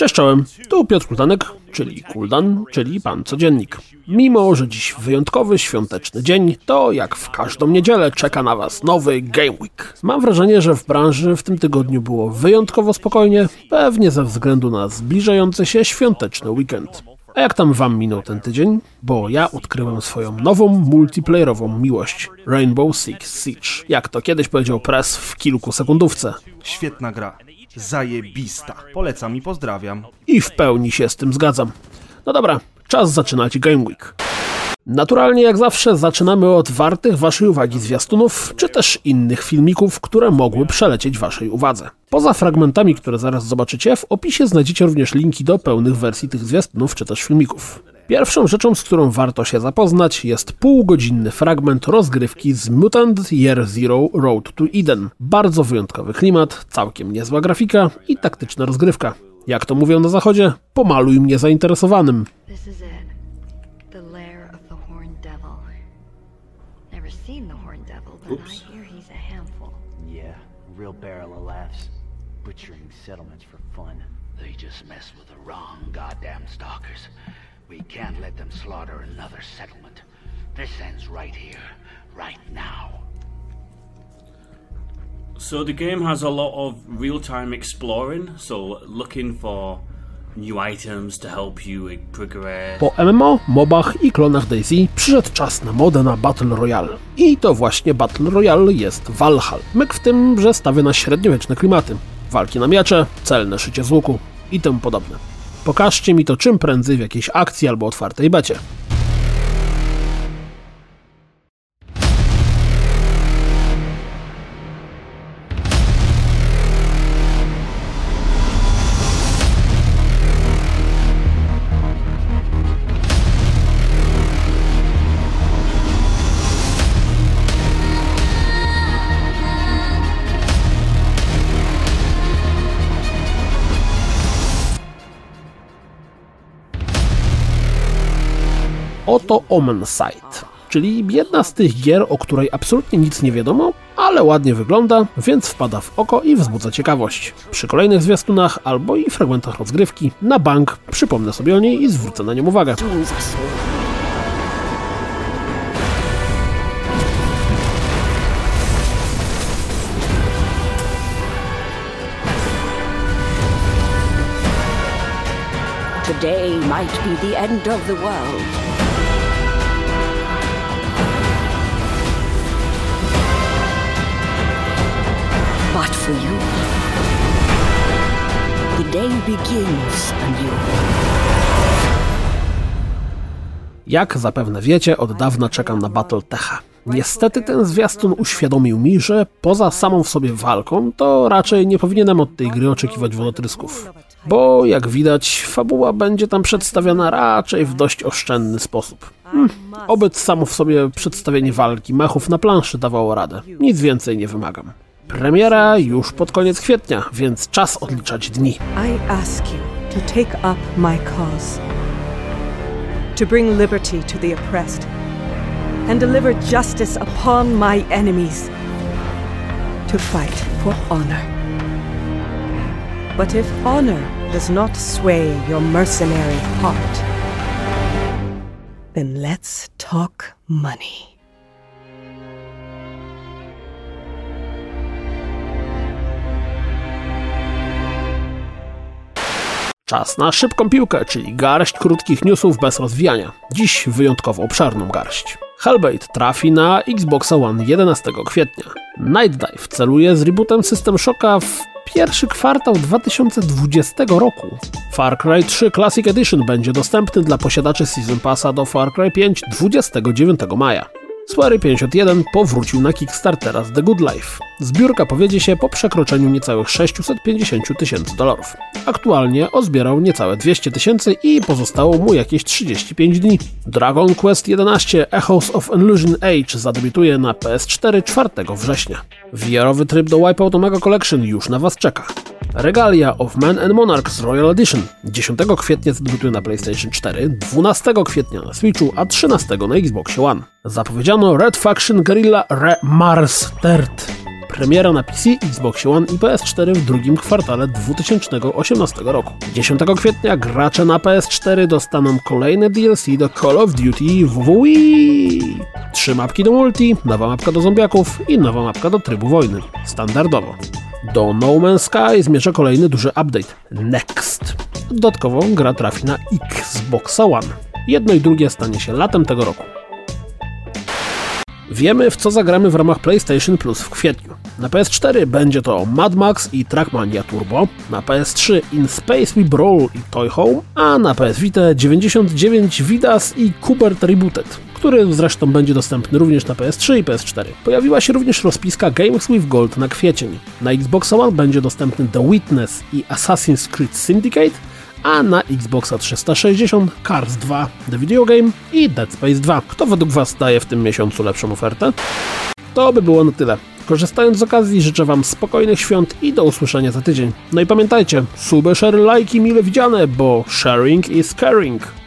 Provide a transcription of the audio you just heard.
Cześć czołem, tu Piotr Kuldanek, czyli Kuldan, czyli Pan Codziennik. Mimo, że dziś wyjątkowy świąteczny dzień, to jak w każdą niedzielę czeka na Was nowy Game Week. Mam wrażenie, że w branży w tym tygodniu było wyjątkowo spokojnie, pewnie ze względu na zbliżający się świąteczny weekend. A jak tam Wam minął ten tydzień? Bo ja odkryłem swoją nową multiplayerową miłość Rainbow Six Siege. Jak to kiedyś powiedział Press w kilku sekundówce. Świetna gra. Zajebista. Polecam i pozdrawiam. I w pełni się z tym zgadzam. No dobra, czas zaczynać Game Week. Naturalnie, jak zawsze, zaczynamy od wartych Waszej uwagi zwiastunów, czy też innych filmików, które mogły przelecieć Waszej uwadze. Poza fragmentami, które zaraz zobaczycie, w opisie znajdziecie również linki do pełnych wersji tych zwiastunów, czy też filmików. Pierwszą rzeczą, z którą warto się zapoznać, jest półgodzinny fragment rozgrywki z Mutant Year Zero Road to Eden. Bardzo wyjątkowy klimat, całkiem niezła grafika i taktyczna rozgrywka. Jak to mówią na zachodzie, pomaluj mnie zainteresowanym. Oops. Yeah, real barrel of laughs. Butchering settlements for fun. They just mess with the wrong goddamn stalkers. We can't let them slaughter another settlement. This ends right here, right now. So the game has a lot of real-time exploring, so looking for new items to help you progress. Po MMO, mobach i klonach Daisy przyszedł czas na modę na Battle Royale. I to właśnie Battle Royale jest Valhalla. Myk w tym, że stawia na średniowieczne klimaty. Walki na miecze, celne szycie z łuku i tym podobne. Pokażcie mi to czym prędzej w jakiejś akcji albo otwartej becie. Oto Omen Sight, czyli jedna z tych gier, o której absolutnie nic nie wiadomo, ale ładnie wygląda, więc wpada w oko i wzbudza ciekawość. Przy kolejnych zwiastunach albo i fragmentach rozgrywki na bank przypomnę sobie o niej i zwrócę na nią uwagę. Today might be the end of the world. But for you, the day begins anew. Jak zapewne wiecie, od dawna czekam na Battletecha. Niestety ten zwiastun uświadomił mi, że poza samą w sobie walką, to raczej nie powinienem od tej gry oczekiwać wodotrysków. Bo jak widać, fabuła będzie tam przedstawiona raczej w dość oszczędny sposób. Hmm, obyt samo w sobie przedstawienie walki mechów na planszy dawało radę. Nic więcej nie wymagam. Premiera już pod koniec kwietnia, więc czas odliczać dni. I ask you to take up my cause, to bring liberty to the oppressed, and deliver justice upon my enemies, to fight for honor. But if honor does not sway your mercenary heart, then let's talk money. Czas na szybką piłkę, czyli garść krótkich newsów bez rozwijania. Dziś wyjątkowo obszarną garść. Hellblade trafi na Xboxa One 11 kwietnia. Night Dive celuje z rebootem System Shocka w pierwszy kwartał 2020 roku. Far Cry 3 Classic Edition będzie dostępny dla posiadaczy Season Passa do Far Cry 5 29 maja. Swery 51 powrócił na Kickstartera z The Good Life. Zbiórka powiedzie się po przekroczeniu niecałych 650 tysięcy dolarów. Aktualnie ozbierał niecałe 200 tysięcy i pozostało mu jakieś 35 dni. Dragon Quest 11 Echoes of Illusion Age zadebiutuje na PS4 4 września. VR-owy tryb do Wipeout Omega Collection już na Was czeka. Regalia of Men and Monarchs Royal Edition 10 kwietnia zadebiutuje na PlayStation 4, 12 kwietnia na Switchu, a 13 na Xbox One. Zapowiedziano Red Faction Guerrilla Re Mars Third. Premiera na PC, Xbox One i PS4 w drugim kwartale 2018 roku. 10 kwietnia gracze na PS4 dostaną kolejne DLC do Call of Duty WWE. Trzy mapki do multi, nowa mapka do zombiaków i nowa mapka do trybu wojny. Standardowo. Do No Man's Sky zmierza kolejny duży update. Next. Dodatkowo gra trafi na Xbox One. Jedno i drugie stanie się latem tego roku. Wiemy, w co zagramy w ramach PlayStation Plus w kwietniu. Na PS4 będzie to Mad Max i Trackmania Turbo, na PS3 In Space We Brawl i Toy Home, a na PS Vita 99 Vidas i Kubert Rebooted, który zresztą będzie dostępny również na PS3 i PS4. Pojawiła się również rozpiska Games with Gold na kwiecień. Na Xbox One będzie dostępny The Witness i Assassin's Creed Syndicate, a na Xboxa 360 Cars 2 The Video Game i Dead Space 2. Kto według Was daje w tym miesiącu lepszą ofertę? To by było na tyle. Korzystając z okazji życzę Wam spokojnych świąt i do usłyszenia za tydzień. No i pamiętajcie, suby, share, lajki mile widziane, bo sharing is caring.